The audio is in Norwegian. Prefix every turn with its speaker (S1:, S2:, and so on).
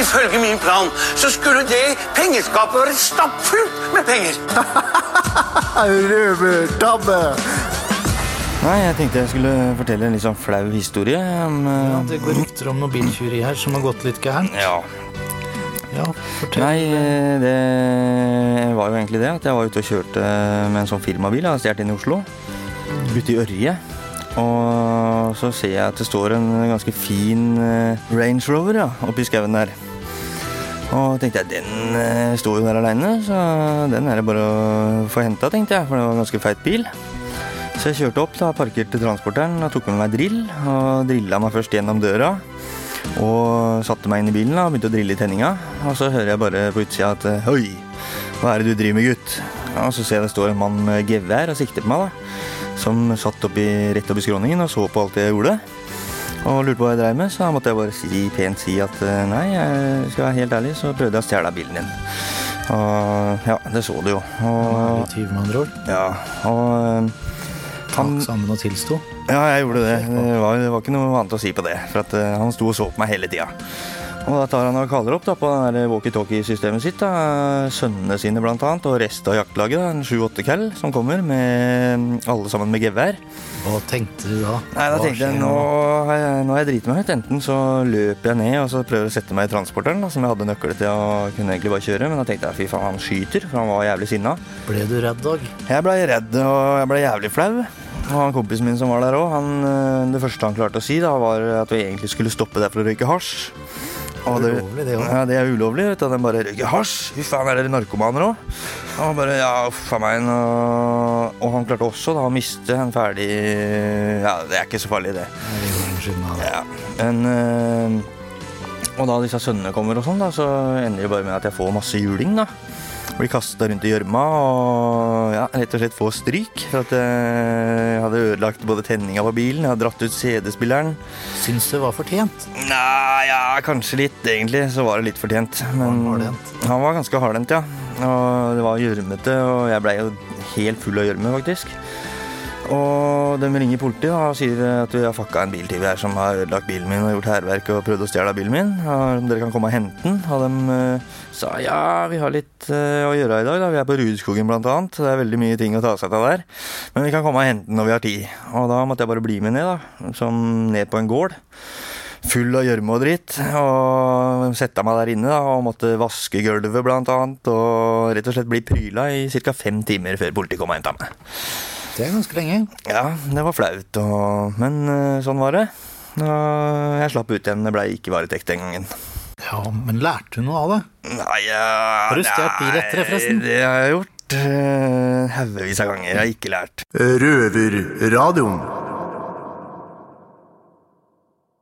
S1: Ifølge min plan så skulle det pengeskapet være stappfullt med penger.
S2: Røvertabbe!
S3: Nei, jeg tenkte jeg skulle fortelle en litt sånn flau historie om eh,
S4: Ja, det går rykter om noe biltyveri her som har gått litt gærent.
S3: Ja.
S4: Ja, fortell.
S3: Nei, eh, det var jo egentlig det at jeg var ute og kjørte med en sånn firmabil jeg har stjålet inn i Oslo. Ute i Ørje. Og så ser jeg at det står en ganske fin eh, Range Rover ja, oppi skauen der. Og tenkte jeg, den eh, står jo der aleine, så den er det bare å få henta, tenkte jeg. For det var en ganske feit bil. Så jeg kjørte opp, da, parkerte transporteren og tok med meg drill. Og drilla meg først gjennom døra. Og satte meg inn i bilen da, og begynte å drille i tenninga. Og så hører jeg bare på utsida at Oi, hva er det du driver med, gutt? Og så ser jeg det står en mann med gevær og sikter på meg, da. Som satt oppi, rett oppi skråningen og så på alt jeg gjorde. Og lurte på hva jeg dreiv med, så da måtte jeg bare si, pent si at eh, nei, jeg skal være helt ærlig, så prøvde jeg å stjele bilen din. Og ja, det så du jo. Og
S4: litt tyv, med andre ord.
S3: ja, og han
S4: sammen og tilsto.
S3: ja, jeg gjorde det. Det var, det var ikke noe annet å si på det. For at uh, han sto og så på meg hele tida. Og da tar han og kaller opp da, på walkietalkie-systemet sitt. da, Sønnene sine blant annet, og resten av jaktlaget. da, En sju-åtte cal som kommer, med alle sammen med gevær.
S4: Hva tenkte du da?
S3: Nei, da tenkte jeg nå har jeg, nå har jeg driti meg ut. Enten så løper jeg ned og så prøver jeg å sette meg i transporteren, da, som jeg hadde nøkkel til og kunne egentlig bare kjøre. Men da tenkte jeg fy faen, han skyter, for han var jævlig sinna.
S4: Ble du redd, Dag?
S3: Jeg blei redd, og jeg blei jævlig flau. Og han kompisen min som var der òg, det første han klarte å si, da, var at vi egentlig skulle stoppe der for å røyke hasj. Og
S4: Det er ulovlig, det.
S3: Ja, det er ulovlig. vet du. Den bare røyker hasj. Fy faen, er dere narkomaner òg? Han bare ja, uff meg. Og, og han klarte også da å miste en ferdig Ja, det er ikke så farlig, det. Ja, men øh, Og da disse sønnene kommer og sånn, da, så ender det bare med at jeg får masse juling, da. Blir kasta rundt i gjørma og ja, rett og slett få stryk. For at øh, jeg hadde ødelagt både tenninga på bilen, jeg hadde dratt ut CD-spilleren.
S4: Syns det var fortjent.
S3: Nei, ja, kanskje litt, egentlig. Så var det litt fortjent. Men
S4: Var han
S3: var ganske hardhendt, ja. Og det var gjørmete, og jeg blei jo helt full av gjørme, faktisk. Og de ringer politiet og sier at vi har fucka en biltyv her som har ødelagt bilen min og gjort hærverk og prøvd å stjele bilen min. Og dere kan komme og hente den. Og de uh, sa ja, vi har litt uh, å gjøre i dag. da. Vi er på Rudskogen blant annet. Det er veldig mye ting å ta seg av der. Men vi kan komme og hente den når vi har tid. Og da måtte jeg bare bli med ned, da. Som ned på en gård. Full av gjørme og dritt. Og sette meg der inne da, og måtte vaske gulvet blant annet. Og rett og slett bli pryla i ca. fem timer før politiet kom og henta meg.
S4: Det er ganske lenge.
S3: Ja, det var flaut, og... men eh, sånn var det. Og jeg slapp ut igjen. Det blei ikke varetekt den gangen.
S4: Ja, men lærte du noe av det?
S3: Nei, ja,
S4: Har du stjålet bil etter det, forresten?
S3: Det har jeg gjort. eh, Haugevis av ganger. Jeg har ikke lært.
S2: Røverradioen.